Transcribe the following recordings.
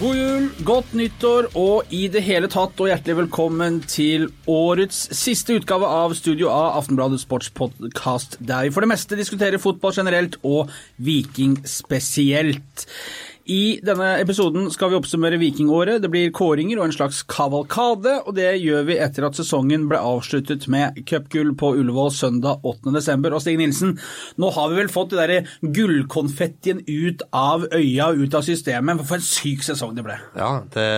God jul, godt nyttår og i det hele tatt og hjertelig velkommen til årets siste utgave av Studio A, Aftenbladets sportspodkast, der vi for det meste diskuterer fotball generelt og Viking spesielt. I denne episoden skal vi oppsummere vikingåret. Det blir kåringer og en slags kavalkade, og det gjør vi etter at sesongen ble avsluttet med cupgull på Ullevål søndag 8.12. Og Stig Nilsen, nå har vi vel fått det derre gullkonfettien ut av øya og ut av systemet. For en syk sesong det ble. Ja, det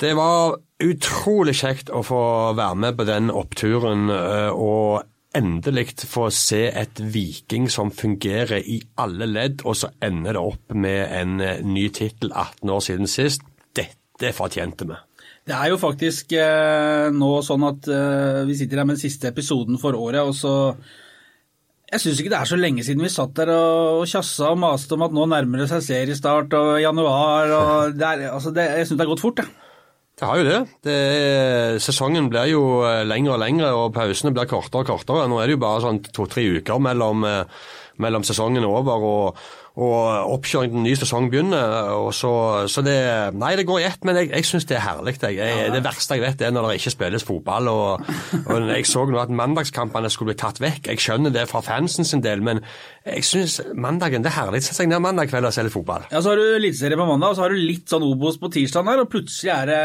Det var utrolig kjekt å få være med på den oppturen eh, og endelig få se et Viking som fungerer i alle ledd, og så ender det opp med en eh, ny tittel 18 år siden sist. Dette fortjente vi. Det er jo faktisk eh, nå sånn at eh, vi sitter her med den siste episoden for året, og så Jeg syns ikke det er så lenge siden vi satt der og, og tjassa og maste om at nå nærmer det seg seriestart og januar og det er, altså det, Jeg syns det har gått fort, jeg. Det har jo det. det sesongen blir jo eh, lengre og lengre, og pausene blir kortere og kortere. Nå er det jo bare sånn to-tre uker mellom, eh, mellom sesongen er over og, og oppkjøring til en ny sesong begynner. Og så, så det Nei, det går i ett, men jeg, jeg syns det er herlig. Jeg, jeg, det verste jeg vet, er når det ikke spilles fotball. Og, og Jeg så nå at mandagskampene skulle bli tatt vekk. Jeg skjønner det fra fansen sin del, men jeg syns mandagen det er herlig. Sett deg ned mandag kveld og se litt fotball. Ja, Så har du eliteserie på mandag, og så har du litt sånn Obos på tirsdag her, og plutselig er det,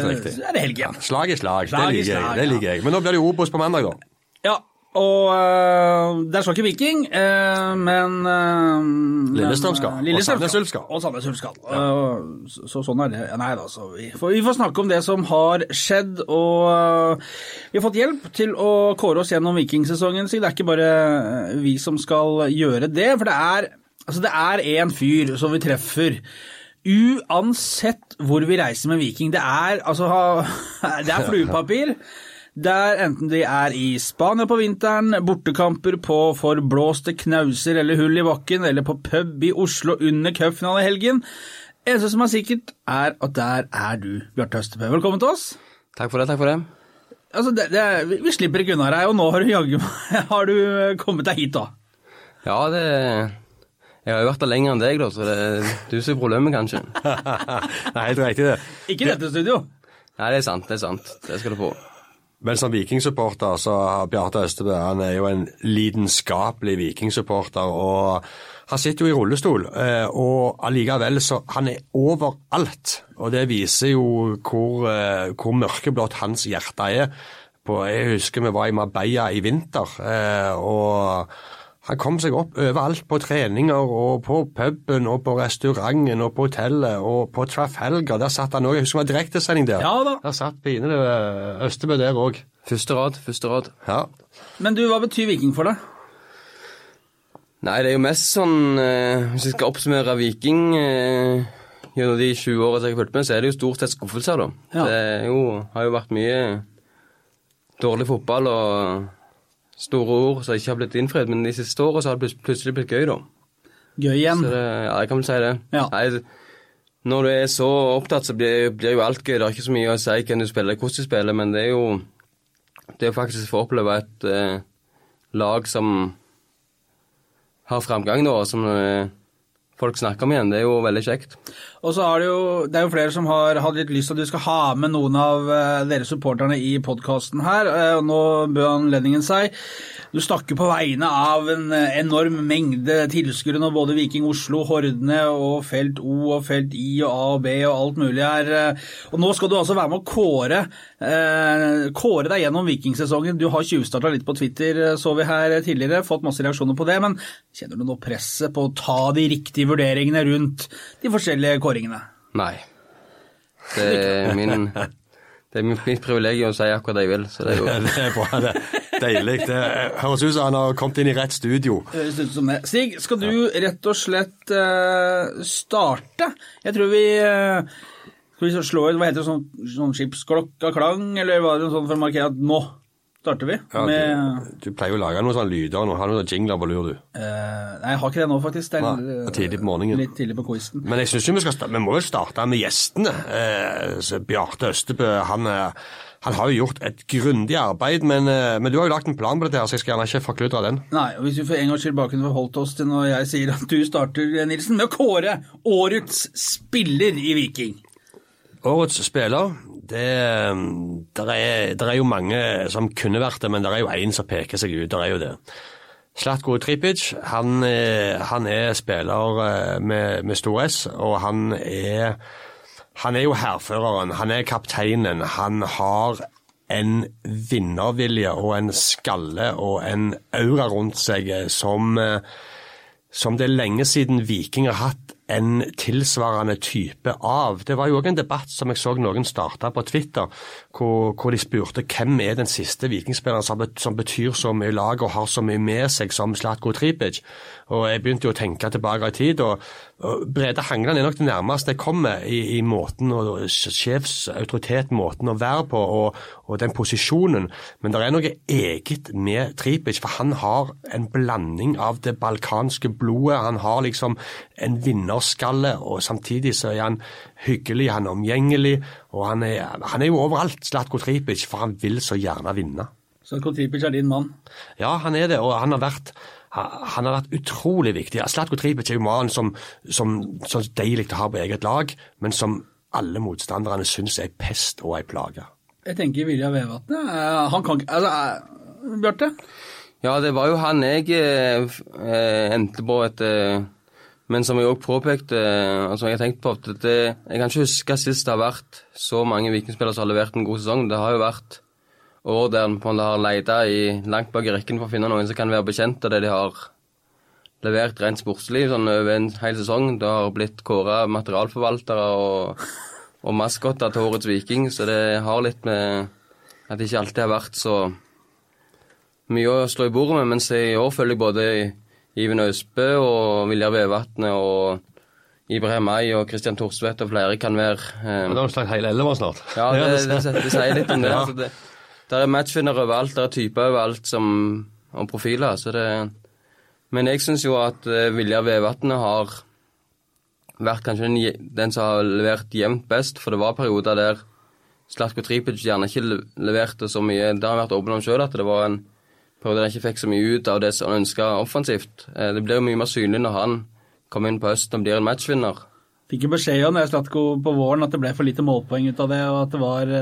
er det helg igjen. Slag i slag. Slag det liker slag, det ja. liker jeg. Men nå blir det Obos på mandag, da. Ja, og uh, der står ikke Viking, uh, men uh, Lillestrøm skal, øh, og Sandnes Ulf skal. Og Sandnes Ulf skal. Uh, så, så sånn er det. Nei da, så vi får, vi får snakke om det som har skjedd, og vi har fått hjelp til å kåre oss gjennom vikingsesongen, så det er ikke bare vi som skal gjøre det, for det er Altså, det er en fyr som vi treffer. Uansett hvor vi reiser med Viking, det er altså Det er fluepapir. Der enten de er i Spania på vinteren, bortekamper på forblåste knauser eller hull i bakken, eller på pub i Oslo under cupfinalehelgen. Eneste som er sikkert, er at der er du, Bjarte Høstebø. Velkommen til oss. Takk for det, takk for det. Altså, det, det, er- vi- vi slipper ikke unna deg, og nå har du jaggu meg har du kommet deg hit, da. Ja, det Jeg har jo vært der lenger enn deg, da, så det er du som er problemet, kanskje. Nei, helt riktig, det. Ikke i dette studio. Nei, det er sant, det er sant. Det skal du få. Men som vikingsupporter så har Bjarte Østebø han er jo en lidenskapelig vikingsupporter. og Han sitter jo i rullestol, eh, og allikevel så han er overalt. Og det viser jo hvor, eh, hvor mørkeblått hans hjerte er. På, jeg husker vi var i Marbella i vinter, eh, og han kom seg opp overalt på treninger og på puben og på restauranten og på hotellet og på Trafalgar. Der satt han òg. Jeg husker det var direktesending der. Ja da. Der satt pinlig Østebø der òg. Første rad, første rad. Ja. Men du, hva betyr Viking for deg? Nei, det er jo mest sånn eh, Hvis jeg skal oppsummere Viking eh, gjennom de 20 årene som jeg har fulgt med, så er det jo stort sett skuffelser, da. Ja. Det er jo, har jo vært mye dårlig fotball og store ord som ikke har blitt innfridd, men de siste så har det plutselig blitt gøy, da. Gøy igjen. Det, ja, jeg kan vel si det. Ja. Nei, når du er så opptatt, så blir, blir jo alt gøy. Det er ikke så mye å si hvem du spiller, hvordan du spiller, men det er jo det er faktisk å få oppleve et eh, lag som har framgang nå, og som eh, folk snakker om igjen. Det er jo veldig kjekt. Og så er det jo, det er jo flere som har hatt litt lyst til at du skal ha med noen av eh, dere supporterne i podkasten her, eh, og nå bød anledningen seg. Du snakker på vegne av en eh, enorm mengde tilskuere nå, både Viking Oslo, Hordene og Felt O og Felt I og A og B og alt mulig her. Og nå skal du altså være med å kåre, kåre deg gjennom vikingsesongen. Du har tjuvstarta litt på Twitter, så vi her tidligere, fått masse reaksjoner på det, men kjenner du nå presset på å ta de riktige vurderingene rundt de forskjellige kåringene? Nei. Det er min det er mitt privilegium å si akkurat det jeg vil. Så det er jo Det er bra, det. Deilig. Det høres ut som han har kommet inn i rett studio. Stig, skal du rett og slett starte? Jeg tror vi eh, Skal vi slå ut Hva heter det? Sånn, sånn skipsklokka klang, eller var det noe sånt for å markere at nå starter vi? Ja, med du, du pleier jo å lage noen sånne lyder nå. Har du noen jingler på lur, du. eh, Nei, jeg har ikke det nå, faktisk. Det er, Nei, tidlig på morgenen. Litt tidlig på quizen. Men jeg synes jo vi vi må vel starte med gjestene. Eh, så Bjarte Østebø han, er- han har jo gjort et grundig arbeid, men, eh, men du har jo lagt en plan på dette, her, så jeg skal gjerne ikke forkludre den. Nei, og hvis vi for en gangs skyld bare kunne forholdt oss til når jeg sier at du starter, Nilsen, med å kåre årets spiller i Viking. Årets spiller det, der er, der er jo mange som kunne vært det, men det er jo én som peker seg ut. Der er jo det. Slatko Tripic han, eh, han er spiller eh, med, med stor S, og han er han er jo hærføreren, han er kapteinen. Han har en vinnervilje og en skalle og en aura rundt seg som, eh, som det er lenge siden Viking har hatt en tilsvarende type av. Det var jo òg en debatt som jeg så noen starta på Twitter, hvor, hvor, de spurte hvem er den siste vikingspilleren som, som betyr så mye lag og har så mye med seg som Slatko Tripic. Og Jeg begynte jo å tenke tilbake i tid, og, og Brede Hangeland er nok det nærmeste jeg kommer i, i måten og sjefsautoritet, måten å være på og, og, den posisjonen. Men det er noe eget med Tripic, for han har en blanding av det balkanske blodet. Han har liksom en vinnerskalle, og samtidig så er han hyggelig, han er omgjengelig, og han er, han er jo overalt, Slatko Tripic, for han vil så gjerne vinne. Slatko Tripic er din mann? Ja, han er det, og han har vært han har vært utrolig viktig. Slatko Tripic er jo mannen som, som, som er deilig å ha på eget lag, men som alle motstanderne syns er pest og ei plage. Jeg tenker Vilja Vevatnet. Han kan ikke altså, Bjarte? Ja, det var jo han jeg eh, endte på etter Men som jeg òg påpekte, og som jeg har tenkt på at det, Jeg kan ikke huske sist det har vært så mange vikingspillere som har levert en god sesong. Det har jo vært år der man har leita langt bak i rekken for å finne noen som kan være bekjent av det de har levert rent sportslig sånn over en hel sesong. Det har blitt kåra materialforvaltere og, og maskotter til årets Viking, så det har litt med at det ikke alltid har vært så mye å slå i bordet med. Mens i år føler jeg både Iven Øsbø og Viljar Vevatnet og Ibrahim Ay og Christian Thorsvedt og flere kan være um, Det har snakket hele elva snart. Ja, det, det, det, det, sier litt om det. Altså det der er matchvinnere overalt, der er typer overalt som, og profiler. så det... Men jeg syns jo at uh, Viljar Vevatnet har vært kanskje den, den, som har levert jevnt best, for det var perioder der Slatko Tripic gjerne ikke leverte så mye. Det har han vært åpen om sjøl, at det var en periode at han ikke fikk så mye ut av det som han ønska offensivt. Uh, det blir jo mye mer synlig når han kommer inn på høsten og blir en matchvinner. Fikk jo beskjed om det, Slatko, på våren at det ble for lite målpoeng ut av det, og at det var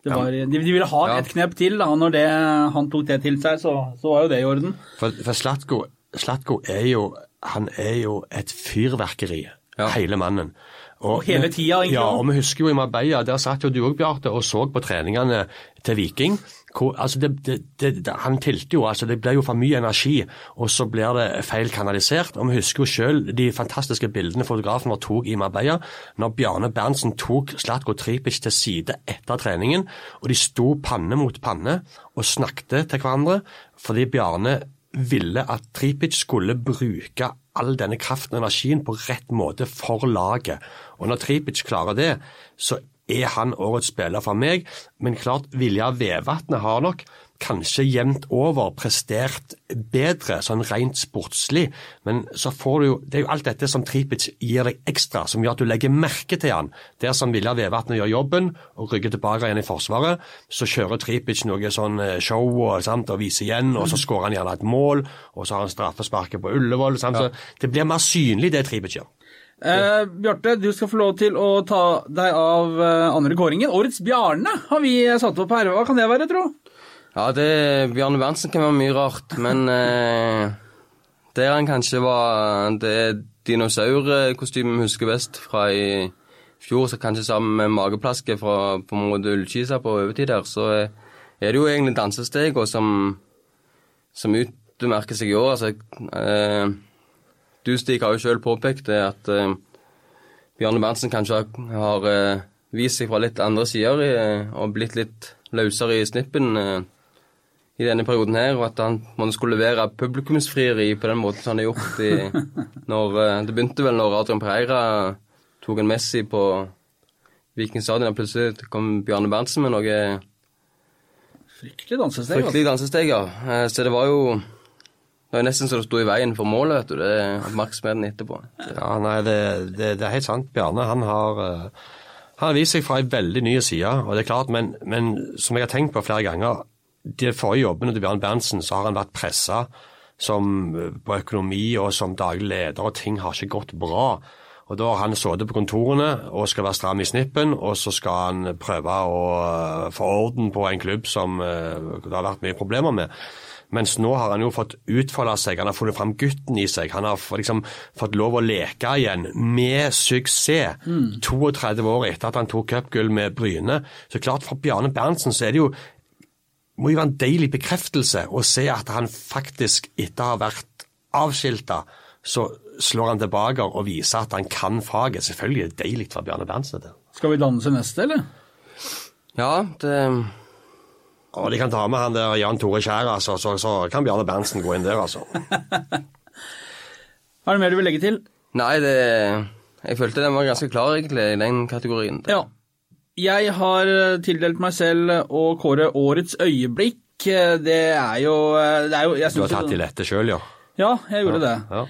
det var, de, de, ville ha et knep til. da, Når det, han tok det til seg, så, så var jo det i orden. For, for Slatko, Slatko er jo han er jo et fyrverkeri, ja. hele mannen. Og, og hele tida, egentlig. Ja, og vi husker jo i Marbella, der satt jo du òg, Bjarte, og så på treningene til Viking. Hvor, altså det, det, det, han tilte jo, altså det ble jo for mye energi, og så blir det feil kanalisert. Og vi husker jo selv de fantastiske bildene fotografen vår tok i Marbella, når Bjarne Berntsen tok Slatko Tripic til side etter treningen, og de sto panne mot panne og snakket til hverandre, fordi Bjarne ville at Tripic skulle bruke all denne kraften og energien på rett måte for laget. Og når Tripic klarer det, så er han årets spiller for meg. Men klart, Vilja Vevatnet har nok kanskje jevnt over prestert bedre, sånn rent sportslig. Men så får du jo Det er jo alt dette som Tripic gir deg ekstra, som gjør at du legger merke til han. Der som Vilja Vevatnet gjør jobben og rygger tilbake igjen i Forsvaret, så kjører Tripic noe sånn eh, show og, sant, og viser igjen, og så skårer han gjerne et mål, og så har han straffesparket på Ullevål. Sant, ja. Så det blir mer synlig, det Tripic gjør. Eh, Bjarte, du skal få lov til å ta deg av eh, andre kåringen. Årets Bjarne har vi satt opp her. Hva kan det være, tro? Ja, det, Bjarne Berntsen kan være mye rart, men eh, der han kanskje var det dinosaurkostymet vi husker best fra i fjor, så kanskje sammen med mageplasket fra på en måte Ullkisa på overtid der, så er det jo egentlig dansestegene som, som utmerker seg i år. Altså, eh, du, Stig, har jo sjøl påpekt det at eh, Bjarne Berntsen kanskje har, har eh, vist seg fra litt andre sider eh, og blitt litt løsere i snippen eh, i denne perioden her, og at han man skulle levere publikumsfrieri på den måten som han har gjort i, når, Det begynte vel når Adrian Pereira tok en Messi på Viking stadion, og plutselig kom Bjarne Berntsen med noe Fryktelig dansesteg. Fryktelig dansesteg, ja. Så det var jo det var nesten så det sto i veien for målet, vet du. Det oppmerksomheten etterpå. Ja, nei, det, det, det, er helt sant. Bjarne, han har Han har vist seg fra en veldig ny side, og det er klart, men, men som jeg har tenkt på flere ganger, de forrige jobbene til Bjørn Berntsen, så har han vært pressa på økonomi og som daglig leder, og ting har ikke gått bra. Og Da har han sittet på kontorene og skal være stram i snippen, og så skal han prøve å eh, få orden på en klubb som eh, det har vært mye problemer med. Mens nå har han jo fått utfolde seg, han har funnet fram gutten i seg. Han har liksom fått lov å leke igjen, med suksess. Mm. 32 år etter at han tok cupgull med Bryne. Så klart For Bjarne Berntsen så er det jo må jo være en deilig bekreftelse å se at han faktisk, etter å ha vært avskilta, så slår han tilbake og viser at han kan faget. Selvfølgelig er det deilig for Bjarne Berntsen. Skal vi danse neste, eller? Ja, det Og de kan ta med han der Jan Tore Skjær, altså, så, så, kan Bjarne Berntsen gå inn der, altså. er det mer du vil legge til? Nei, det Jeg følte den var ganske klar, egentlig, i den kategorien. Ja. Jeg har tildelt meg selv å kåre årets øyeblikk. Det er jo, det er jo Du har tatt i dette sjøl, ja? Ja, jeg gjorde ja, det. Ja.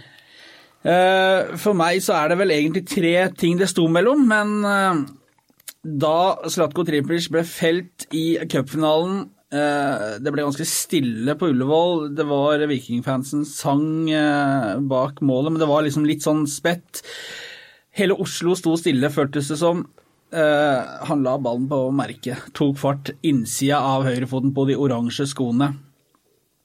Eh, for meg så er det vel egentlig tre ting det sto mellom, men eh, da Slatko Tripic ble felt i cupfinalen eh, Det ble ganske stille på Ullevål. Det var Vikingfansen sang bak målet, men det var liksom litt sånn spett. Hele Oslo sto stille, føltes det som. Han la ballen på merket, tok fart innsida av høyrefoten på de oransje skoene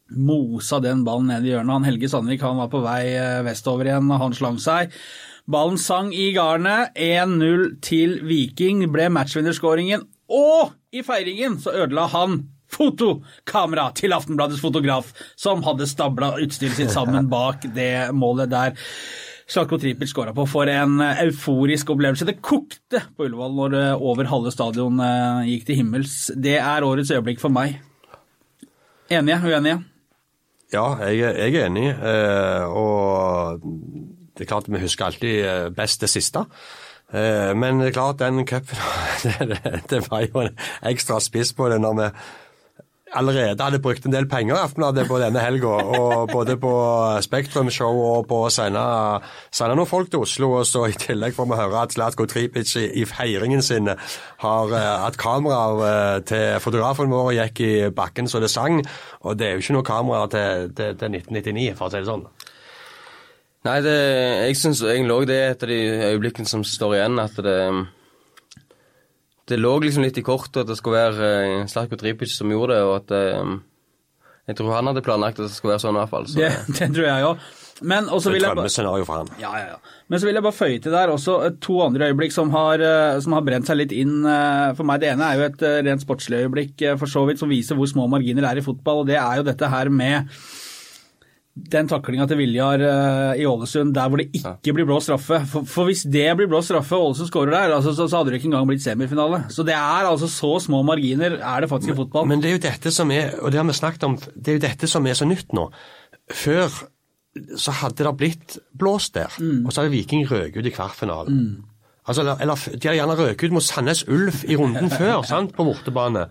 mosa den ballen ned i hjørnet. Han Helge Sandvik han var på vei eh, vestover igjen, og han slang seg. Ballen sang i garnet. 1-0 til Viking ble matchvinnerskåringen, og i feiringen så ødela han fotokamera til Aftenbladets fotograf, som hadde stabla utstyret sitt sammen bak det målet der. Slatko Tripic skåra på for en euforisk opplevelse. Det kokte på Ullevål når eh, over halve stadion eh, gikk til himmels. Det er årets øyeblikk for meg. Enige? Uenige? Ja, jeg, jeg er enig. Eh, og det er klart vi husker alltid eh, best det siste. Eh, men det er klart den cupen det, det, var jo en ekstra spiss på det når vi allerede hadde brukt en del penger på denne helga. Både på Spektrum-show og på å sende, sende noen folk til Oslo. Og så i tillegg får vi høre at Zlatko Tripic i, i feiringen sin har uh, at kameraer uh, til fotografen vår gikk i bakken så det sang. Og det er jo ikke noe kamera til, til, til 1999, for å si det sånn. Nei, det, jeg syns egentlig òg det er et av de øyeblikkene som står igjen, at det det lå liksom litt i kortet at det skulle være uh, Slatko Tripic som gjorde det, og at uh, Jeg tror han hadde planlagt at det skulle være sånn i hvert fall. Så, det, det, tror jeg òg. Men også vil jeg Drømmescenario for han. Ja, ja, ja. Men så vil jeg bare føye til der også to andre øyeblikk som har, som har brent seg litt inn for meg. Det ene er jo et rent sportslig øyeblikk for så vidt som viser hvor små marginer det er i fotball, og det er jo dette her med den taklinga til Viljar uh, i Ålesund der hvor det ikke blir blå straffe. For, for, hvis det blir blå straffe og Ålesund skårer der, altså, så, så, hadde det ikke engang blitt semifinale. Så det er altså så små marginer er det faktisk i fotball. Men det er jo dette som er, og det har vi snakket om, det er jo dette som er så nytt nå. Før så hadde det blitt blåst der, mm. og så hadde Viking røket ut i kvartfinalen. Mm. Altså, eller, eller, de hadde gjerne røket ut mot Sandnes Ulf i runden før, sant, på bortebane.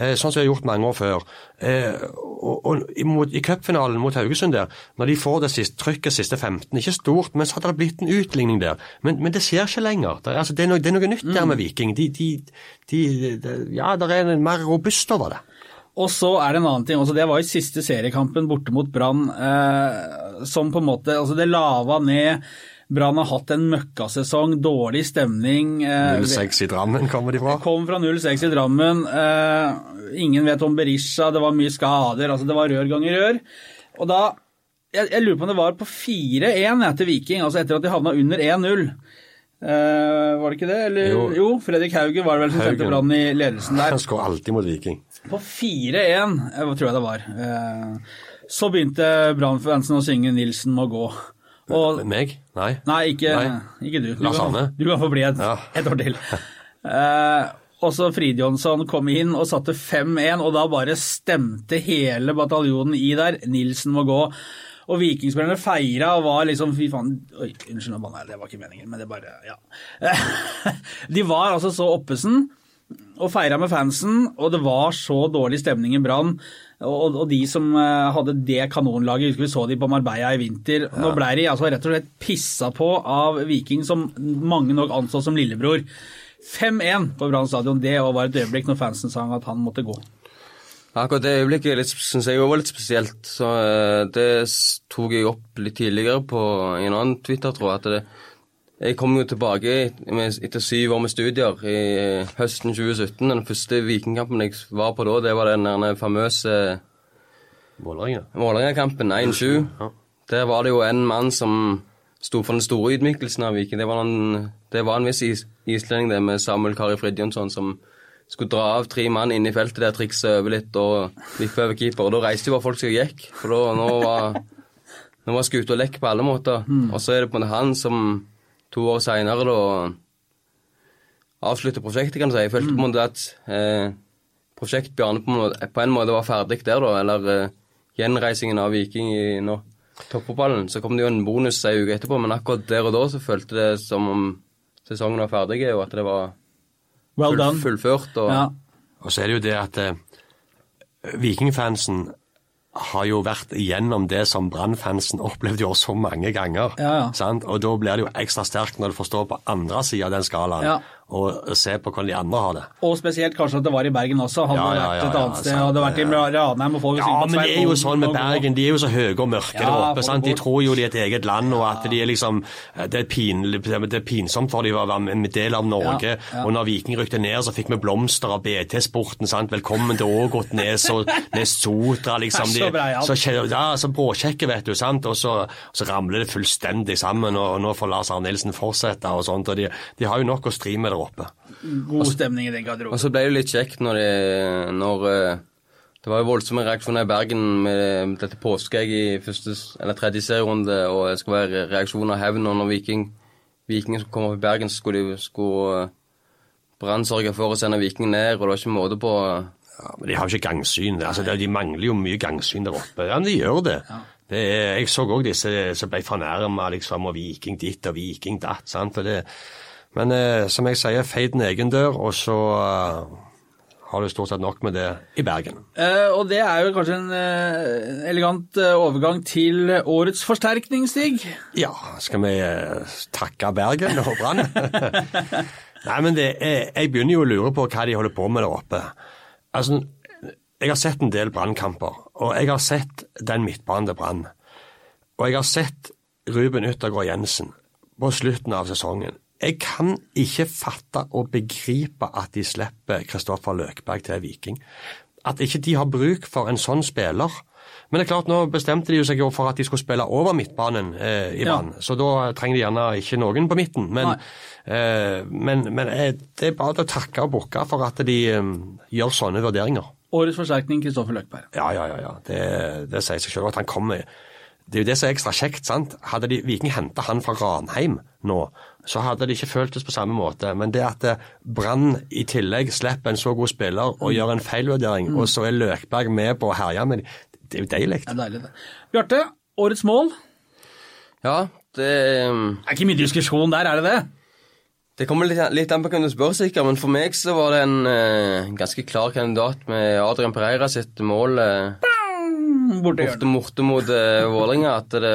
Eh, sånn som vi har gjort mange år før. Eh, og, og I cupfinalen mot Haugesund der, når de får det siste, trykket siste 15, ikke stort, men så hadde det blitt en utligning der. Men, men det skjer ikke lenger. Det, altså, det, er, noe, det er, noe, nytt der med Viking. De, de, de, ja, det er en mer robust over det. Og så er det en annen ting. Også det var i siste seriekampen borte mot Brann, eh, som på en måte altså Det lava ned Brann har hatt en møkkasesong, dårlig stemning. 06 eh, i Drammen kommer de fra? Kom fra 06 i Drammen. Eh, ingen vet om Berisha, det var mye skader. altså Det var rør ganger rør. Og da, jeg, jeg lurer på om det var på 4-1 til Viking, altså etter at de havna under 1-0. Uh, var det ikke det? Eller, jo. jo. Fredrik Haugen var det vel som sendte Brann i ledelsen der. Han skårer alltid mot Viking. På 4-1, tror jeg det var. Uh, så begynte Brann-fansen å synge 'Nilsen må gå'. Og, meg? Nei. Nei, ikke, nei. ikke du. Lasagne? Arne. Du kan få bli et, ja. et år til. Uh, også Fridjonsson kom inn og satte 5-1, og da bare stemte hele bataljonen i der. Nilsen må gå. Og vikingspillerne feira og var liksom Fy faen Oi, unnskyld, nå banna jeg. Det var ikke meningen, men det bare Ja. De var altså så oppesen og feira med fansen, og det var så dårlig stemning i Brann. Og, og, de som eh, hadde det kanonlaget, husker vi så de på Marbella i vinter. Ja. Nå ble de altså rett og slett pissa på av Viking, som mange nok anså som lillebror. 5-1 på Brann stadion. Det var et øyeblikk når fansen sang at han måtte gå. Akkurat det øyeblikket syns jeg var litt spesielt. Så eh, det tok jeg opp litt tidligere på en annen Twitter-tråd. at det, Jeg kom jo tilbake etter syv år med studier i eh, høsten 2017. Den første Vikingkampen jeg var på da, det var den der famøse Vålerenga. Vålerenga-kampen 1-7. Der var det jo en mann som sto for den store ydmykelsen av Viking. Det var en, det var en viss is, islending det med Samuel Kari Fridjonsson som skulle dra av tre mann inn i feltet der, trikse over litt og vippe over keeper. Og da reiste jo bare folk og gikk, for da, nå var, nå var skuta lekk på alle måter. Og så er det på en måte han som to år seinere da avslutte prosjektet, kan du si. Jeg følte på en måte at eh, prosjekt Bjarne på en, måte, på en måte var ferdig der, da. Eller eh, gjenreisingen av Viking i nå, toppfotballen. Så kom det jo en bonus ei uke etterpå, men akkurat der og da så følte det som om sesongen var ferdig, og at det var full, well fullført. Og, Ja. Og så er det jo det at eh, Vikingfansen har jo vært igjennom det som Brann-fansen opplevde jo så mange ganger. Ja, ja. Sant? Og da blir det jo ekstra sterkt når du får stå på andre sida av den skalaen Ja. Og se på hvordan de andre har det. Og spesielt kanskje at det var i Bergen også. Hadde Ja, det ja, vært ja, et ja, annet sted, sant. hadde vært i Ranheim og folk Ja, men det er jo sånn med Bergen. De er jo så høye og mørke Ja, der oppe. sant? De tror jo de er et eget land, og at de er liksom Det er, pinlig, det er pinsomt for dem å være en del av Norge. Ja, ja. Og når Viking rykte ned, så fikk vi blomster av BT-sporten. sant? Velkommen til Ågotnes og Nesotra, liksom. De- så, ja, så bråkjekke, vet du. sant? Og så, så ramler det fullstendig sammen, og nå får Lars Arne Nilsen fortsette og sånt. og de, de har jo nok å stri med der oppe. God stemning i den garderoben. Og så ble det litt kjekt når, det, når eh, Det var jo voldsomme reaksjoner i Bergen med dette påskeegget i første eller tredje serierunde, og det skulle være reaksjoner av hevn. Når Viking, Viking skulle komme opp i Bergen, så skulle, de, skulle eh, Brann sørge for å sende Viking ned, og det var ikke måte på eh, Ja, men De har jo ikke gangsyn. altså De mangler jo mye gangsyn der oppe. Ja, men de gjør det. det er, jeg så òg disse som ble fornærma liksom, og Viking ditt og Viking datt. sant? Og det, men eh, som jeg sier, fei din egen dør, og så eh, har du stort sett nok med det i Bergen. Eh, og det er jo kanskje en eh, elegant eh, overgang til årets forsterkning, Stig. Ja, skal vi eh, takke Bergen og Brann? Nei, men det er, jeg begynner jo å lure på hva de holder på med der oppe. Altså, jeg har sett en del brannkamper, og jeg har sett den midtbanen til Brann. Og jeg har sett Ruben Yttergård Jensen på slutten av sesongen. Jeg kan ikke fatte og begripe at de slipper Kristoffer Løkberg til Viking. At ikke de har bruk for en sånn spiller. Men det er klart, nå bestemte de seg jo for at de skulle spille over midtbanen eh, i Ja. Så da trenger de gjerne ikke noen på midten. Men, eh, men, men eh, det er bare å takke og bukke for at de eh, gjør sånne vurderinger. Årets forsterkning, Kristoffer Løkberg. Ja, ja, ja. ja. Det, det sier seg selv at han kommer Det er jo det som er ekstra kjekt. sant? Hadde de, Viking henta han fra Ranheim nå, så hadde det ikke føltes på samme måte. Men det at eh, Brann i tillegg slipper en så god spiller og gjør en feilvurdering, og så er Løkberg med på å herje med dem, det er jo deilig. Det er deilig, det. Bjarte, årets mål? Ja, det eh, Det er ikke mye diskusjon der, er det det? Det kommer litt, litt an på hvem du spør, sikkert, men for meg så var det en eh, ganske klar kandidat med Adrian Pereira sitt mål eh, Borte morte mot uh, Vålerenga. At det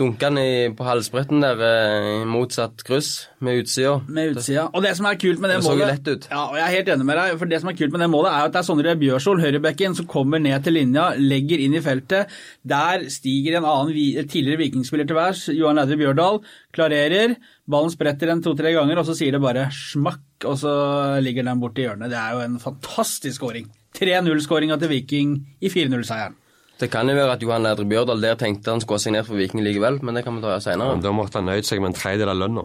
dunka den i, på halsbretten der eh, i motsatt kryss med utsida. Med utsida. Og det som er kult med det, Det målet lett ut. Ja, og jeg er helt enig med deg, for det som er kult med det målet, er at det er Sondre Bjørsol, høyrebekken, som kommer ned til linja, legger inn i feltet. Der stiger en annen tidligere vikingspiller til værs, Johan Leidre Bjørdal, klarerer. Ballen spretter en to-tre ganger, og så sier det bare smakk, og så ligger den borti hjørnet. Det er jo en fantastisk skåring. 3-0-skåringa til Viking i 4-0-seieren. Det kan jo være at Johan Ledre Bjørdal der tenkte han skulle ha signert for Viking likevel, men det kan vi ta senere. Da måtte han nøyd seg med en tredjedel av lønna.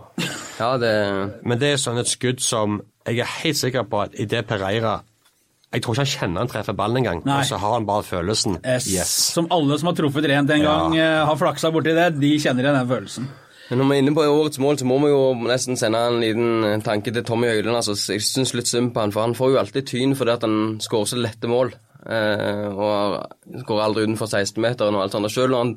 Ja, det Men det er sånn et skudd som jeg er helt sikker på at idet Pereira Jeg tror ikke han kjenner han treffer ballen engang, og så har han bare følelsen. S, Yes. Som alle som har truffet rent en Ja. gang, eh, har flaksa borti det, de kjenner igjen den følelsen. Men når vi er inne på årets mål, så må vi jo nesten sende en liten eh, tanke til Tommy Høiland. Altså, jeg syns litt synd på han, for han får jo alltid tyn fordi han skårer så lette mål. Eh, og går aldri utenfor 16-meteren og alt sånt. Og selv når han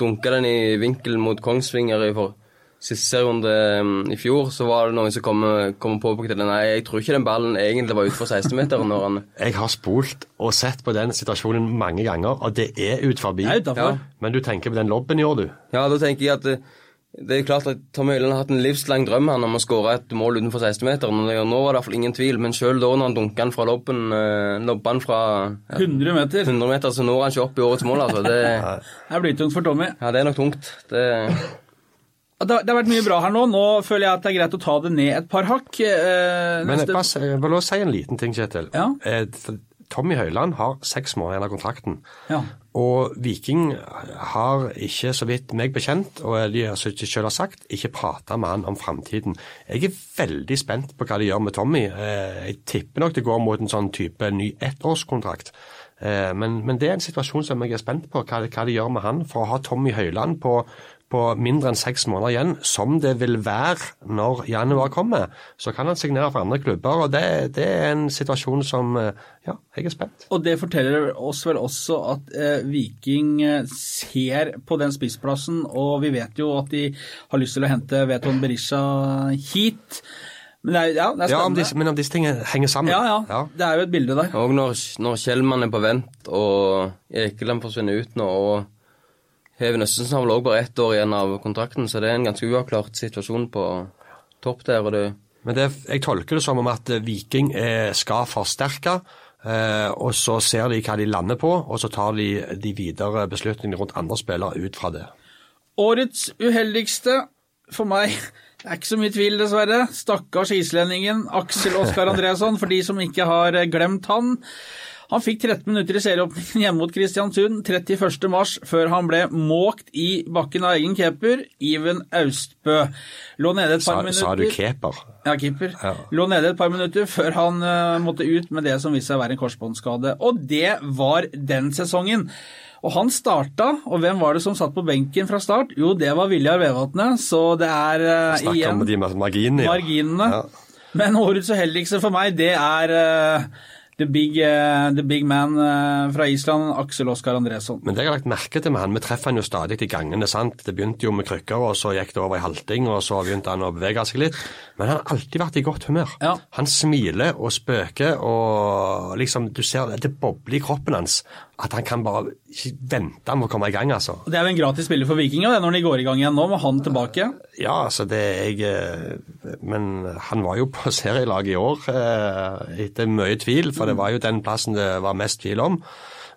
dunka den i vinkel mot Kongsvinger i for siste serierunde um, i fjor, så var det noen som kom, kom på at. Nei, jeg tror ikke den ballen egentlig var utenfor 16-meteren når han Jeg har spolt og sett på den situasjonen mange ganger, og det er ut forbi. Ja. Men du tenker på den lobben, år du? Ja, da tenker jeg at eh, Det er jo klart at Tommy Høiland har hatt en livslang drøm han om å skåre et mål utenfor 16-meteren. og Nå var det i hvert fall ingen tvil, men selv da når han dunka den fra lobben, eh, lobba fra ja, 100 meter. 100 meter, så når han ikke opp i årets mål. altså. Det, Det er tungt for Tommy. ja, det er nok tungt. Det, Det har, det har vært mye bra her nå. Nå føler jeg at det er greit å ta det ned et par hakk. Eh, Men neste- jeg bare si- jeg vil også si en liten ting, Kjetil. Ja. Eh, Tommy Høiland har seks måneder igjen av kontrakten. Ja. Og Viking har ikke, så vidt meg bekjent, og de selv har sagt, ikke prata med han om framtiden. Jeg er veldig spent på hva de gjør med Tommy. Eh, Jeg tipper nok det går mot en sånn type ny ettårskontrakt. Eh, Men, men det er en situasjon som jeg er spent på, hva, hva de gjør med han. For å ha Tommy Høiland på, på mindre enn seks måneder igjen, som det vil være når januar kommer, så kan han signere for andre klubber. og Det, det er en situasjon som eh, Ja, jeg er spent. Og det forteller oss vel også at eh, Viking eh, ser på den spissplassen, og vi vet jo at de har lyst til å hente Veton Berisha hit. Men det er, ja, det er Ja, om disse, men om disse tingene henger sammen. Ja, ja, Det er jo et bilde der. og når, når Kjellmann er på vent, og Ekeland forsvinner ut nå, og Heven Østensen har vel også bare ett år igjen av kontrakten, så det er en ganske uavklart situasjon på topp der. og det Men det, jeg tolker det som om at eh, Viking er, skal forsterke, eh, og så ser de hva de lander på, og så tar de de videre beslutningene rundt andre spillere ut fra det. Årets uheldigste for meg det er ikke så mye tvil, dessverre. Stakkars islendingen Aksel Oskar Andresson, for de som ikke har eh, glemt han. Han fikk 13 minutter i serieåpningen hjemme mot Kristiansund 31. mars, før han ble måkt i bakken av egen keeper, Iven Austbø. Lå nede et par Sa, minutter. sa du keeper? Ja, keeper. Ja. Lå nede et par minutter før han uh, måtte ut med det som viste seg å være en korsbåndskade. Og det var den sesongen. Og han starta, og hvem var det som satt på benken fra start? Jo, det var Viljar Vevatnet, så det er uh, Snakker igjen om de marginene. ja. marginene. Ja. Men årets uheldigste for meg, det er eh, the, big, eh, the big man eh, fra Island, Aksel Oskar Andresson. Men det jeg har lagt merke til med han, vi treffer han jo stadig i gangene. sant? Det begynte jo med krykker, og så gikk det over i halting, og så begynte han å bevege seg litt. Men han har alltid vært i godt humør. Ja. Han smiler og spøker, og liksom, du ser det, det bobler i kroppen hans. At han kan bare ikke vente med å komme i gang, altså. Det er jo en gratis spiller for Viking, og det er når de går i gang igjen nå, med han tilbake. Ja, altså det er jeg eh, Men han var jo på serielaget i år eh, etter mye tvil, for det var jo den plassen det var mest tvil om.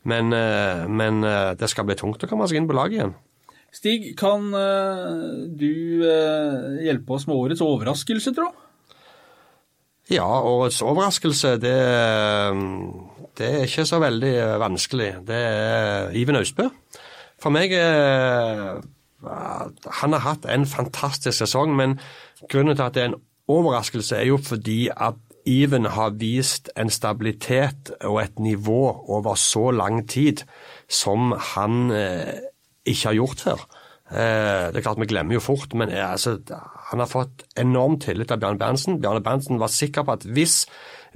Men, eh, men det skal bli tungt å komme seg inn på laget igjen. Stig, kan du hjelpe oss med årets overraskelse, tro? Ja, årets overraskelse, det, det er ikke så veldig vanskelig. Det er Iven Austbø. For meg eh, Han har hatt en fantastisk sesong, men grunnen til at det er en overraskelse, er jo fordi at Iven har vist en stabilitet og et nivå over så lang tid som han eh, ikke har gjort før. Eh, det er klart Vi glemmer jo fort, men eh, altså, han har fått enorm tillit av Bjarne Berntsen. Bjarne Berntsen var sikker på at hvis,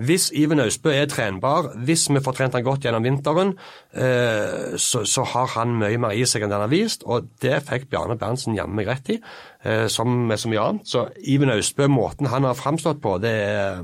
hvis Iven Austbø er trenbar, hvis vi får trent han godt gjennom vinteren, så, så har han mye mer i seg enn det han har vist. Og det fikk Bjarne Berntsen jammen meg rett i, eh, som med så mye annet. Så Iven Austbø, måten han har framstått på, det er,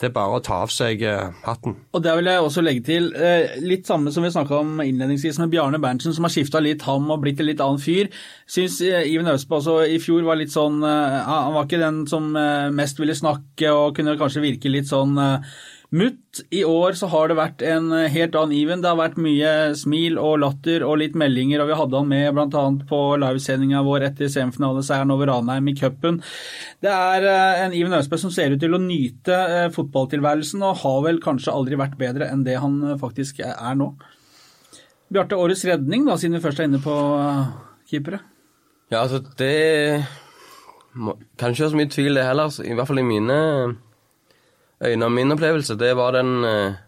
det er bare å ta av seg eh, hatten. Og der vil jeg også legge til, eh, litt samme som vi snakka om innledningsvis med Bjarne Berntsen, som har skifta litt ham og blitt en litt annen fyr. Syns Iben Austbø også i fjor var litt sånn eh, Han var ikke den som eh, mest ville snakke og kunne kanskje virke litt sånn eh, mutt. I år så har det vært en eh, helt annen even. Det har vært mye smil og latter og litt meldinger, og vi hadde han med bl.a. på livesendinga vår etter semifinaleseieren over Ranheim i cupen. Det er eh, en Iven Austbø som ser ut til å nyte eh, fotballtilværelsen, og har vel kanskje aldri vært bedre enn det han faktisk er nå. Bjarte, årets redning, da, siden vi først er inne på keepere. Ja, altså, det Kanskje Kan ikke så mye tvil, det heller. altså. I hvert fall i mine øyne av min opplevelse. Det var den eh,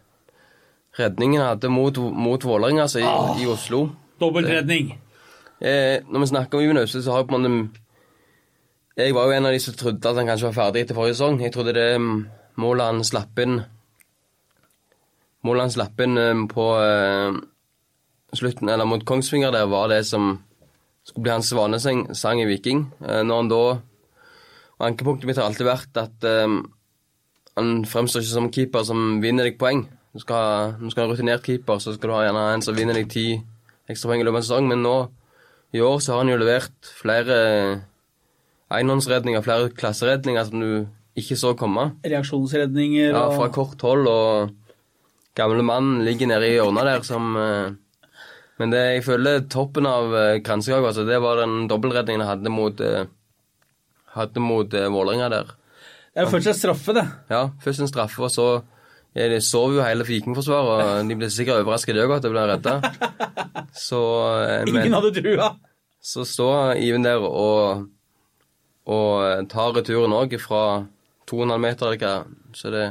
redningen jeg hadde mot, mot Vålerenga altså, i, i Oslo. Dobbeltredning. Eh, når vi snakker om Iven Austø, så har jeg på en måte Jeg var jo en av de som trodde at han kanskje var ferdig etter forrige sesong. Jeg trodde det mm, målet han slapp inn Målet han slapp inn eh, på eh, slutten, eller mot Kongsvinger der, var det som skulle bli hans svanesang sang i Viking. Eh, når han da Ankepunktet mitt har alltid vært at eh, han fremstår ikke som keeper som vinner deg poeng. Du skal, ha- du skal ha rutinert keeper, så skal du ha gjerne en som vinner deg ti ekstra poeng i løpet av en sesong, men nå i år så har han jo levert flere enhåndsredninger, flere klasseredninger som du ikke så komme. Reaksjonsredninger Ja, fra kort hold, og gamle mannen ligger nede i hjørnet der som eh, Men det, jeg føler toppen av eh, kransekaka, altså, det var den dobbeltredningen jeg hadde mot eh, hadde mot eh, Vålerenga der. Det jo først en straffe, det. Ja, først en straffe, og så ja, De sov jo hele Vikingforsvaret, og de ble sikkert overrasket de òg at de ble redda. Så, men, Ingen hadde trua. så står Iven der og, og tar returen òg fra 2,5 meter eller hva. Så det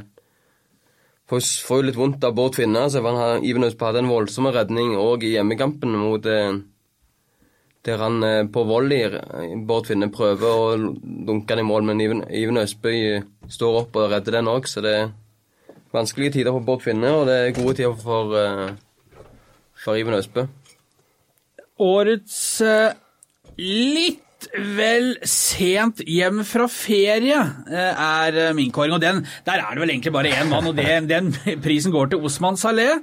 får, får jo litt vondt av Bård Finne. Så har, Iven Østbø hadde en voldsom redning òg i hjemmekampen mot eh, der han eh, på volley eh, Bård Finne prøver å dunke den i mål, men Iven, Østby står opp og redder den òg, så det er vanskelige tider for Bård Finne, og det er gode tider for, eh, for Iven Østbø. Årets eh, litt vel sent hjem fra ferie eh, er eh, min kåring. Og den, der er det vel egentlig bare én mann, og den, den prisen går til Osman Saleh.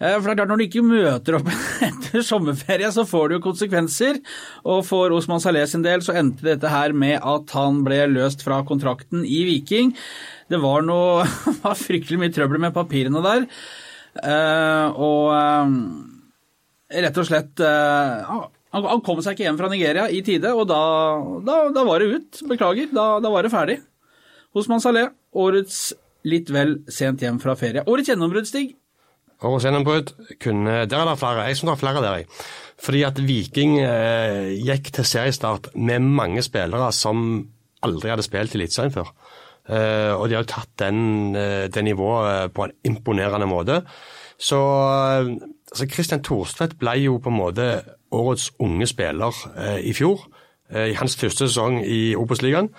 Eh, For det er klart, Når du ikke møter opp etter sommerferie, så får det jo konsekvenser. Og for Osman Saleh sin del så endte dette her med at han ble løst fra kontrakten i Viking. Det var noe var fryktelig mye trøbbel med papirene der. Eh, Og eh, rett og slett han kom seg ikke hjem fra Nigeria i tide, og da, da, da var det ut. Beklager, da, da var det ferdig. Osman Saleh, årets litt vel sent hjem fra ferie. Årets gjennombrudd, Stig. Årets kunne Der er det flere. Jeg som det er flere der, jeg. Fordi at Viking eh, gikk til seriestart med mange spillere som aldri hadde spilt i Eliteserien før. Eh, og de har tatt den, eh, det nivået på en imponerende måte. Så eh, altså Christian Thorstvedt ble jo på en måte årets unge spiller eh, i fjor. eh, I hans første sesong i Obos-ligaen.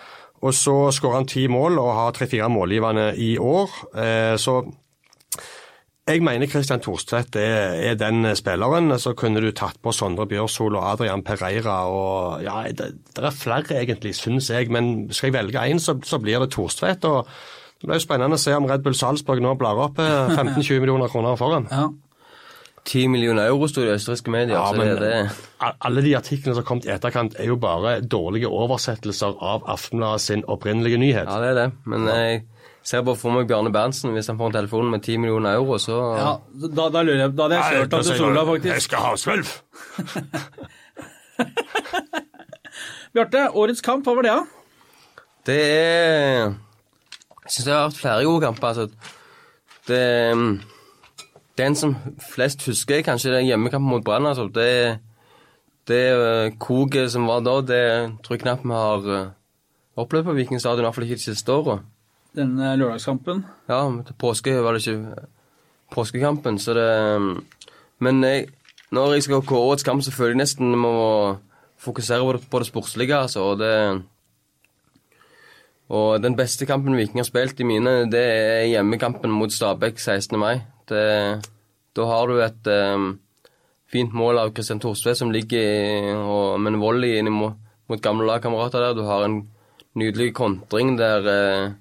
Og så skårer han ti mål og har tre-fire målgivende i år. Eh, så jeg mener Christian Thorstvedt er, er den spilleren. Så kunne du tatt på Sondre Bjørsol og Adrian Pereira og Ja, det, det er flere egentlig, syns jeg. Men skal jeg velge én, så, så blir det Thorstvedt. og det blir jo spennende å se om Red Bull Salzburg nå blar opp eh, 15-20 millioner kroner foran. Ja. 10 millioner euro sto det i østerrikske medier. Ja, så men det, det, alle de artiklene som har kommet i etterkant, er jo bare dårlige oversettelser av Aftenbladet sin opprinnelige nyhet. ja, det er det. Men jeg ser bare for meg Bjarne Berntsen hvis han får en telefon med 10 millioner euro, så Ja, da, da lurer jeg Da hadde jeg kjørt ham til Sola, Jeg skal ha svølv! Bjarte, årets kamp, hva var det, da? Det er Jeg syns jeg har hatt flere gode kamper. Altså. Det Den som flest husker, er kanskje den hjemmekampen mot Brann. Altså. Det, det eh, koket som var da, det tror jeg knapt vi har eh, opplevd på Viking stadion, i hvert fall ikke de siste åra. Den eh, lørdagskampen. Ja, til påske var det ikke påskekampen, så det Men jeg, når jeg skal kåre årets kamp, så føler jeg nesten må fokusere på det, på det sportslige, altså. Og det Og den beste kampen Viking har spilt i mine, det er hjemmekampen mot Stabæk 16. mai. Det, da har du et um, fint mål av Kristian Thorstvedt som ligger og, med en volley inn mot, mot gamle lagkamerater der. Du har en nydelig kontring der eh,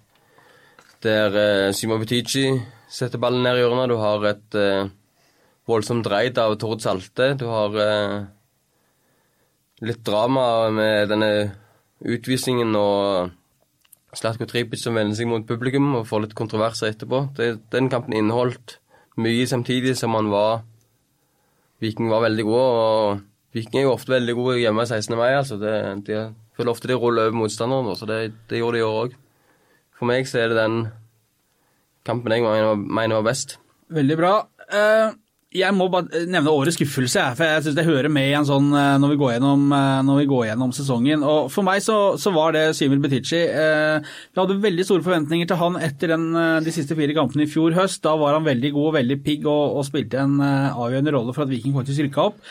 der eh, Simo Butici setter ballen ned i hjørnet. Du har et eh, voldsomt dreid av Tord Salte. Du har eh, litt drama med denne utvisningen og Slatko Tripic som vender seg mot publikum og får litt kontroverser etterpå. Det, den kampen inneholdt mye samtidig som han var Viking var veldig gode, og Viking er jo ofte veldig gode hjemme 16. mai. altså det, de, føler ofte de ruller over motstanderen, så det, det gjorde de i år òg. For meg så er det den kampen jeg mener, var best. Veldig bra. Eh, Jeg må bare nevne årets skuffelse, for jeg syns det hører med i en sånn eh, når vi går gjennom, eh, vi går gjennom sesongen. Og For meg så, så var det Simil Betici. Vi hadde veldig store forventninger til han etter den, de siste fire kampene i fjor høst. Da var han veldig god, og veldig pigg og, og spilte en avgjørende rolle for at Viking faktisk rykka opp.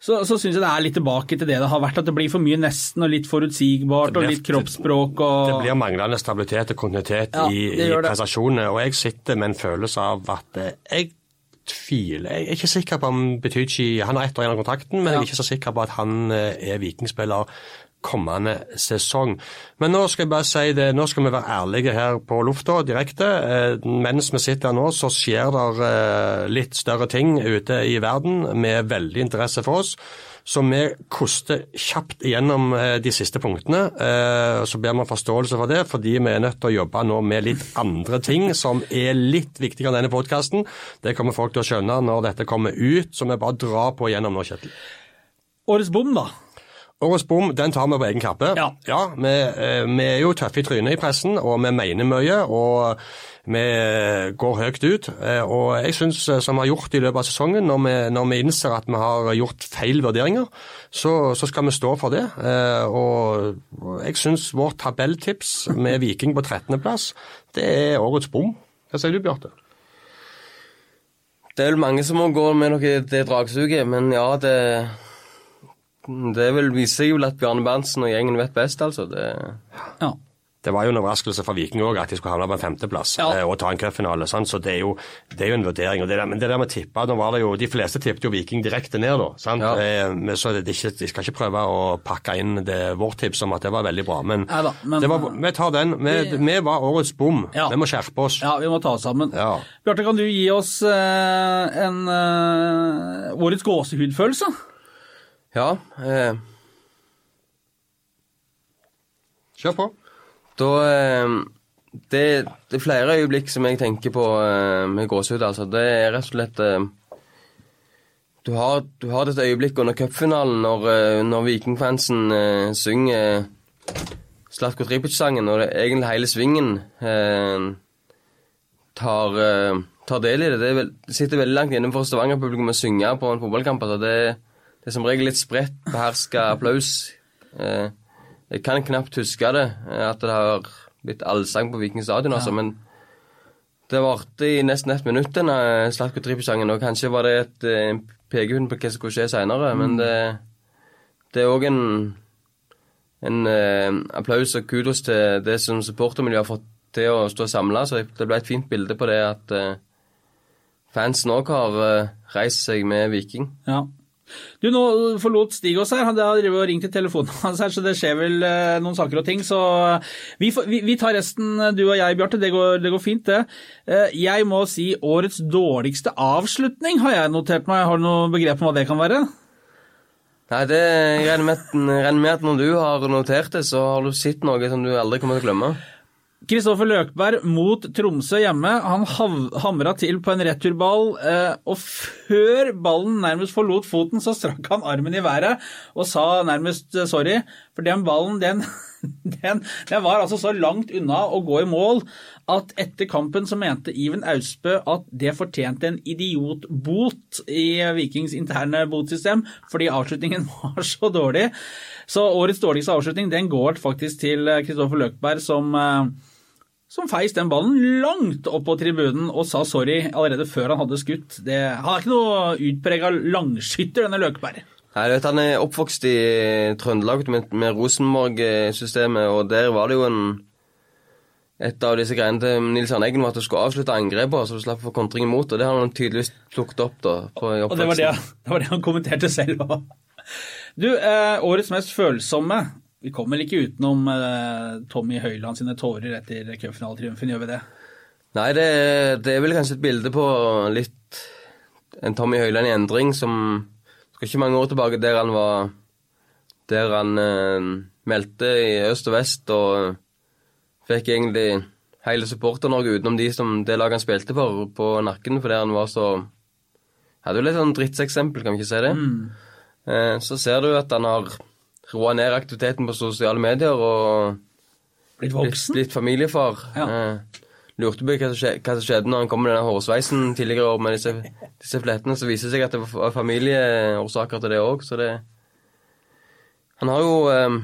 Så, så syns jeg det er litt tilbake til det det har vært, at det blir for mye nesten og litt forutsigbart blir- og litt kroppsspråk og Det blir manglende stabilitet og kontinuitet Ja, i, i prestasjonene. Og jeg sitter med en følelse av at jeg tviler Jeg er ikke sikker på om Betychi Han har ett år igjen av kontrakten, men jeg er ikke så sikker på at han eh, er vikingspiller kommende sesong. Men nå skal jeg bare si det, nå skal vi være ærlige her på lufta direkte. Eh, mens vi sitter her nå, så skjer det eh, litt større ting ute i verden med veldig interesse for oss. Så vi koster kjapt igjennom eh, de siste punktene. Så ber vi om forståelse for det, fordi vi er nødt til å jobbe nå med litt andre ting som er litt viktigere enn denne podkasten. Det kommer folk til å skjønne når dette kommer ut, så vi bare drar på gjennom nå, Kjetil. Årets bom, da. Årets bom den tar vi på egen kappe. Ja. vi, eh, vi er jo tøffe i trynet i pressen, og vi mener mye. og vi går høyt ut. eh, Og jeg syns, som vi har gjort i løpet av sesongen, når vi, når vi innser at vi har gjort feil vurderinger, så, så skal vi stå for det. Eh, Og og jeg syns vårt tabelltips med Viking på 13.-plass, det er årets bom. Hva sier du, Bjarte? Det er vel mange som må gå med noe det dragsuget, men ja, det Det vil vise seg jo at Bjarne Berntsen og gjengen vet best, altså. Det, Ja. Det var jo en overraskelse for Viking òg at de skulle havne på en femteplass Ja. eh, og ta en cupfinale. Så det er, jo, det er jo en vurdering. og det der, Men det der med tippa, nå var det jo, De fleste tippet jo Viking direkte ned, da. sant? Ja. Eh, men så det ikke, De skal ikke prøve å pakke inn det, vårt tips om at det var veldig bra. Men, Neida, men- det var, vi tar den. Vi, vi var årets bom. Ja. Vi må skjerpe oss. ja, vi må ta oss sammen. Ja. Bjarte, kan du gi oss eh, en eh, årets gåsehudfølelse? Ja eh, Kjør på. da eh, det, det er flere øyeblikk som jeg tenker på eh, med gåsehud, altså. Det er rett og slett eh, du, har, du har dette øyeblikket under cupfinalen når, eh, når Vikingfansen eh, synger Slatko Tripic-sangen, og det, egentlig hele svingen eh, tar, tar del i det. Det, er vel, sitter veldig langt inne for Stavanger-publikum å synge på en fotballkamp. Altså det, det er som regel litt spredt, beherska applaus. Eh, jeg kan knapt huske det, eh, at det har blitt allsang på Viking stadion, altså, men det varte i nesten ett minutt, denne Slatko Tripic-sangen, og kanskje var det et eh, pekehund på hva som skulle skje seinere, men det, det er òg en en eh, applaus og kudos til det som supportermiljøet har fått til å stå samla. Så det ble et fint bilde på det at eh, fansen òg har eh, reist seg med Viking. Ja. Du, nå forlot Stig oss her. Han har ringt i telefonen hans her, så det skjer vel eh, noen saker og ting. Så vi, vi, vi tar resten, eh, du og jeg, Bjarte. Det, det går fint, det. Eh, Jeg må si årets dårligste avslutning har jeg notert meg. Har du noe begrep om hva det kan være? Nei, det regner med, regner med at når du har notert det, så har du sett noe som du aldri kommer til å glemme. Kristoffer Løkberg mot Tromsø hjemme. Han hamra til på en returball, eh, og før ballen nærmest forlot foten, så strakk han armen i været og sa nærmest eh, sorry, for den ballen, den, den, den var altså så langt unna å gå i mål at etter kampen så mente Iven Austbø at det fortjente en idiotbot i Vikings interne botsystem, fordi avslutningen var så dårlig. Så årets dårligste avslutning den går faktisk til eh, Kristoffer Løkberg, som som feis den ballen langt opp på tribunen og sa sorry allerede før han hadde skutt. Det, han er ikke noe utprega langskytter, denne Løkberg. Nei, du vet, Han er oppvokst i Trøndelag med, med Rosenborg-systemet, og der var det jo en Et av disse greiene til Nils Arne Eggen var at du skulle avslutte angrepet, så du slapp å få kontring imot, og det har han tydeligvis plukket opp da. På, i Og det var det, det var det han kommenterte selv òg. Du, eh, årets mest følsomme. Vi kommer vel ikke utenom eh, Tommy Høiland sine tårer etter cupfinaletriumfen, gjør vi det? Nei, det, det er vel kanskje et bilde på litt en Tommy Høiland i endring som skal ikke mange år tilbake der han var Der han eh, meldte i øst og vest og fikk egentlig hele Supporter-Norge utenom de som det laget han spilte for, på nakken fordi han var så Hadde jo litt sånn drittseksempel, kan vi ikke si det? Eh, så ser du at han har roa ned aktiviteten på sosiale medier og Blitt blitt, voksen? blitt familiefar. Ja. Eh, lurte på hva som, skje, skjedde når han kom med denne hårsveisen tidligere år med disse, disse flettene. Så viser det seg at det var familieårsaker til det òg, så det Han har jo eh,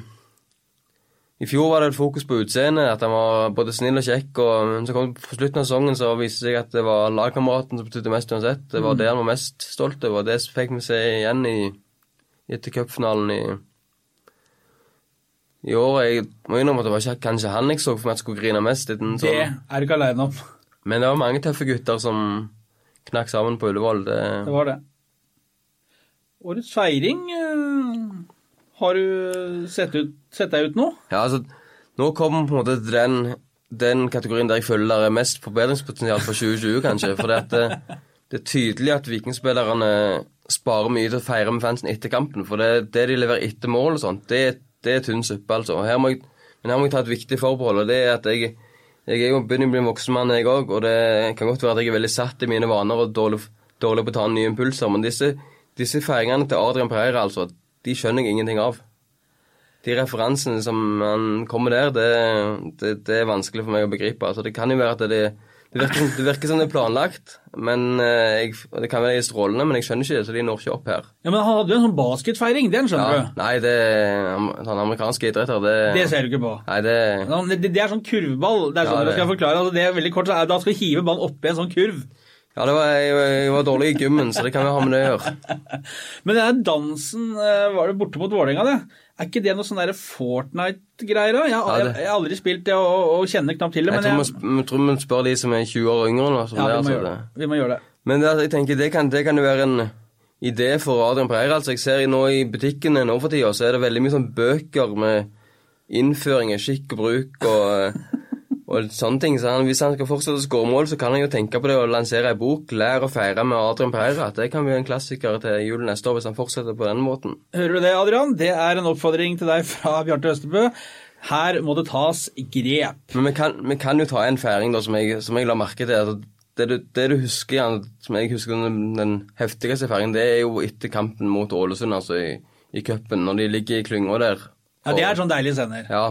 I fjor var det et fokus på utseendet, at han var både snill og kjekk. og men så kom på slutten av sesongen så viste det seg at det var lagkameraten som betydde mest uansett. Det var det han var mest stolt over, og det fikk vi se igjen i, etter cupfinalen i i år jeg må innrømme at det var ikke kanskje han jeg så for meg at skulle grine mest. Uten Det sånn. er du ikke aleine om. Men det var mange tøffe gutter som knakk sammen på Ullevål. Det, Det var det. Årets feiring eh, Har du sett, ut, sett deg ut nå? Ja, altså, nå kommer på en måte den, den kategorien der jeg føler det er mest forbedringspotensial for 2020, kanskje. For det, det, er tydelig at vikingspillerne sparer mye til å feire med fansen etter kampen. For det, det de leverer etter mål og sånt, det, det er tynn suppe, altså. Her jeg, men her må jeg ta et viktig forbehold, og det er at jeg, jeg er jo begynner å bli en voksen mann, jeg òg, og det kan godt være at jeg er veldig satt i mine vaner og dårlig, dårlig på å ta nye impulser, men disse, disse feiringene til Adrian Pereira, altså, de skjønner jeg ingenting av. De referansene som han kommer der, det, det, det er vanskelig for meg å begripe. Altså, det kan jo være at det, det, virker, det virker som det er planlagt, men eh, jeg, det kan være strålende, men jeg skjønner ikke det, så de når ikke opp her. Ja, Men han hadde jo en sånn basketfeiring, den skjønner Ja, du. nei, det sånn amerikanske idretter, det Det ser du ikke på. Nei, det Sånn, Det, det er sånn kurvball. Det er sånn Ja, det- skal forklare. Altså, det er veldig kort, så Da skal du hive ballen oppi en sånn kurv. Ja, det var, jeg, jeg var dårlig i gymmen, så det kan jo ha med det å gjøre. Men den dansen eh, var det borte mot Vålerenga, det. Er ikke det noe sånn Fortnite-greier? Jeg, jeg, jeg har aldri spilt det og, og kjenner knapt til det. Jeg Men tror jeg, vi spør de som er 20 år yngre nå. Ja, vi, må altså, det. det. vi må gjøre det. Men det, jeg tenker, det kan, det kan jo være en idé for Adrian Preira. Altså, jeg ser nå i butikkene nå for tida, så er det veldig mye sånn bøker med innføring i skikk og bruk og, og sånne ting. Så han, hvis han skal fortsette å skåre mål, så kan han jo tenke på det å lansere ei bok, 'Lær å feire med Adrian Pereira'. Det kan bli en klassiker til jul neste år hvis han fortsetter på den måten. Hører du det, Adrian? Det er en oppfordring til deg fra Bjarte Østebø. Her må det tas grep. Men vi kan, vi kan jo ta en feiring da, som jeg, som jeg la merke til. Det du, det du husker, Jan, som jeg husker den, den heftigste feiringen, det er jo etter kampen mot Ålesund, altså i, i cupen, når de ligger i klynga der. Ja, Det er sånn deilige scener. Ja.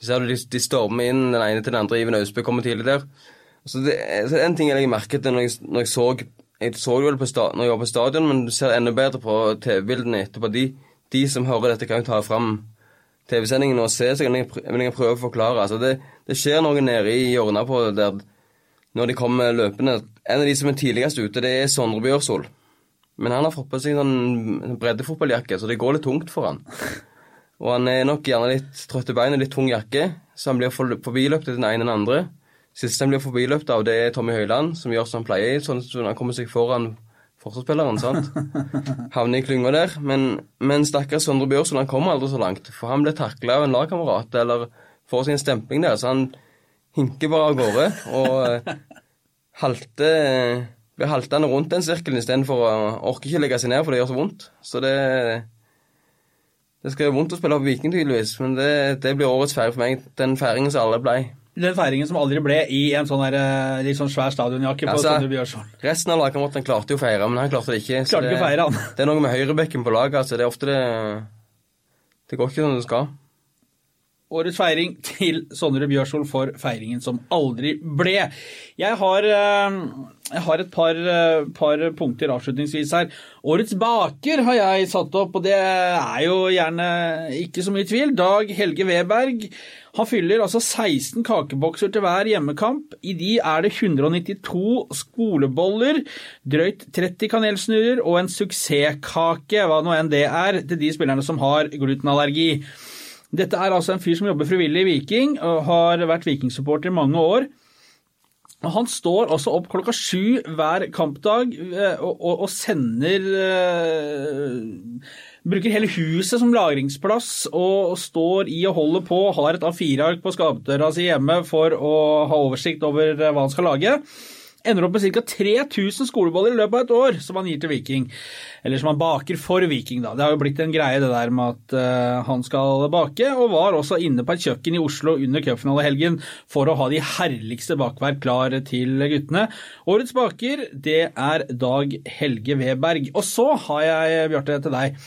Ser du de, stormer inn den ene til den andre. Iven Austbø kommer tidlig der. Så det, så en ting jeg legger merke til når jeg, når jeg så Jeg så det vel på sta, når jeg var på stadion, men du ser enda bedre på TV-bildene etterpå. De, de som hører dette, kan jo ta fram TV-sendingen og se, så kan jeg, vil jeg prøve å forklare. Altså det, det skjer noe nede i hjørnet på der når de kommer løpende. En av de som er tidligst ute, det er Sondre Bjørsol. Men han har fått på seg sånn breddefotballjakke, så det går litt tungt for han. Og han er nok gjerne litt trøtt i beina, litt tung jakke, så han blir for- forbiløpt av den ene eller den andre. Siste han blir forbiløpt av, det er Tommy Høiland, som gjør som han pleier, sånn at han kommer seg foran forsvarsspilleren, sant? Havner i klynga der. Men, men stakkars Sondre Bjørsson, han kommer aldri så langt, for han ble takla av en lagkamerat, eller får seg en stempling der, så han hinker bare av gårde, og halte blir haltende rundt den sirkelen istedenfor å orke ikke legge seg ned, for det gjør så vondt. Så det det skal gjøre vondt å spille på Viking, tydeligvis, men det, det blir årets feiring for meg. Den feiringen som alle ble. Den feiringen som aldri ble i en sånn der, eh, litt sånn svær stadionjakke på Altså, Sondre. Resten av lagkameratene klarte jo å feire, men han klarte det ikke. Klarte det, ikke feire, han. Det er noe med høyrebekken på laget. altså Det er ofte det Det går ikke som det skal. Årets feiring til Sondre Bjørsol for feiringen som aldri ble. Jeg har, eh, jeg har et par, eh, par punkter avslutningsvis her. Årets baker har jeg satt opp, og det er jo gjerne ikke så mye tvil. Dag Helge Weberg. Han fyller altså 16 kakebokser til hver hjemmekamp. I de er det 192 skoleboller, drøyt 30 kanelsnurrer og en suksesskake, hva nå enn det er, til de spillerne som har glutenallergi. Dette er altså en fyr som jobber frivillig i Viking, og har vært Viking-supporter i mange år. Og Han står også opp klokka sju hver kampdag eh, og, og, og sender uh, Bruker hele huset som lagringsplass og står i og holder på. Har et A4-ark på skapdøra si hjemme for å ha oversikt over eh, hva han skal lage. Ender opp med ca. 3000 skoleboller i løpet av et år som han gir til Viking. Eller som han baker for Viking, da. Det har jo blitt en greie det der med at uh, han skal bake, og var også inne på et kjøkken i Oslo under cupfinalehelgen for å ha de herligste bakverk klar til guttene. Årets baker, det er Dag Helge Weberg. Og så har jeg, Bjarte, til deg.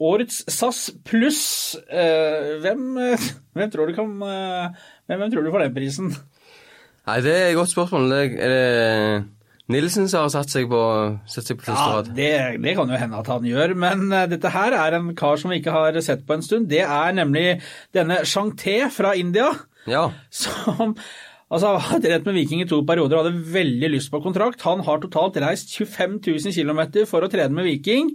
Årets SAS pluss. uh, hvem, eh, hvem, tror du kan, uh, hvem, hvem tror du får den prisen? Nei, det er et godt spørsmål. Det er det Nilsen som har satt seg på, satt seg på første Ja, det, det kan jo hende at han gjør, men eh, dette her er en kar som vi ikke har sett på en stund. Det er nemlig denne Shangte fra India, Ja. som altså, har hatt rett med Viking i to perioder og hadde veldig lyst på kontrakt. Han har totalt reist 25 000 km for å trene med Viking,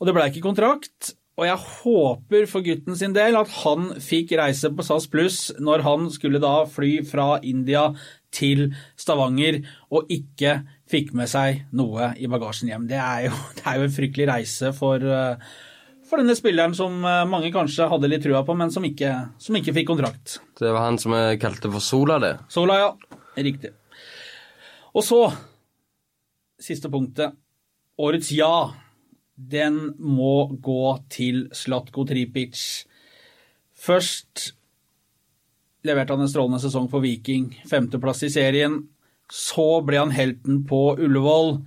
og det ble ikke kontrakt. Og jeg håper for gutten sin del at han fikk reise på SAS Pluss når han skulle da fly fra India til Stavanger, og ikke fikk med seg noe i bagasjen hjem. Det er jo, det er jo en fryktelig reise for, eh, for denne spilleren som eh, mange kanskje hadde litt trua på, men som ikke, som ikke fikk kontrakt. Det var han som jeg kalte for Sola, det. Sola, ja. Riktig. Og så, siste punktet. Årets ja. Den må gå til Slatko Tripic. Først leverte han en strålende sesong for Viking. Femteplass i serien. Så ble han helten på Ullevål.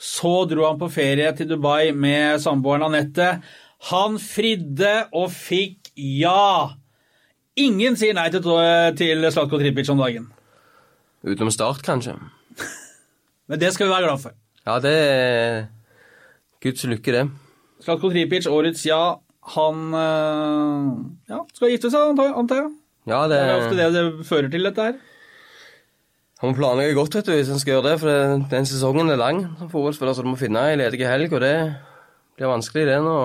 Så dro han på ferie til Dubai med samboeren Anette. Han fridde og fikk ja. Ingen sier nei til, til Slatko Tripic om dagen. Utenom Start, kanskje. Men det skal vi være glad for. Ja, det Guds lykke, det. Slatko Tripic, årets ja. Han øh, ja, skal gifte seg, antar jeg. Ja, det, Det er ofte det det fører til, dette her. Han må planlegge godt vet du, hvis han skal gjøre det, for det, den sesongen er lang som fotballspiller, så du må finne ei ledig helg, og det blir vanskelig, det nå.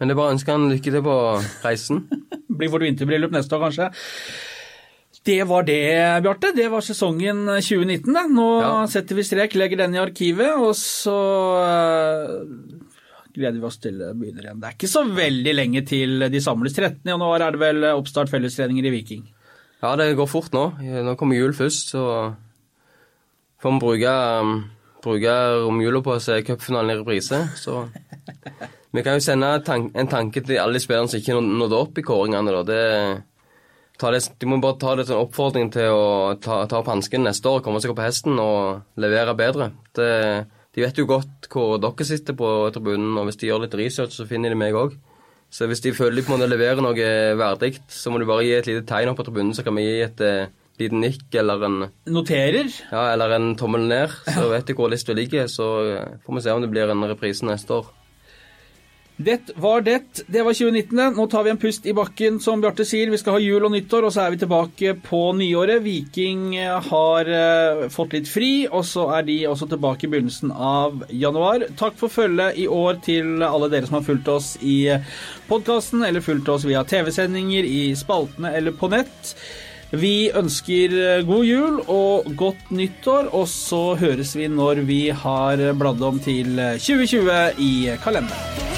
Men det er bare å ønske han lykke til på reisen. Blir vårt vinterbryllup neste år, kanskje. Det var det, Bjarte. Det var sesongen 2019. Da. Nå Ja. setter vi strek, legger den i arkivet, og så øh, gleder vi oss til det begynner igjen. Det er ikke så veldig lenge til de samles. 13. januar er det vel oppstart fellestreninger i Viking. Ja, det går fort nå. Nå kommer jul først, så får vi bruke, bruke romjula på å se cupfinalen i reprise. Så vi kan jo sende en tanke til alle de spillerne som ikke nådde opp i kåringene. da. Det, ta det, de må bare ta det som en oppfordring til å ta, ta opp hansken neste år, komme seg opp på hesten og levere bedre. Det, de vet jo godt hvor dere sitter på tribunen, og hvis de gjør litt research, så finner de meg òg. Så hvis de føler de på en måte leverer noe verdig, så må du bare gi et lite tegn opp på tribunen, så kan vi gi et eh, liten nikk eller en, Noterer. ja, eller en tommel ned. Så vet de hvor lista ligger, så eh, får vi se om det blir en reprise neste år. Det var det. Det var 2019. Nå tar vi en pust i bakken, som Bjarte sier. Vi skal ha jul og nyttår, og så er vi tilbake på nyåret. Viking har eh, fått litt fri, og så er de også tilbake i begynnelsen av januar. Takk for følget i år til alle dere som har fulgt oss i podkasten, eller fulgt oss via TV-sendinger, i spaltene eller på nett. Vi ønsker eh, god jul og godt nyttår, og så høres vi når vi har bladd om til 2020 i kalenderen.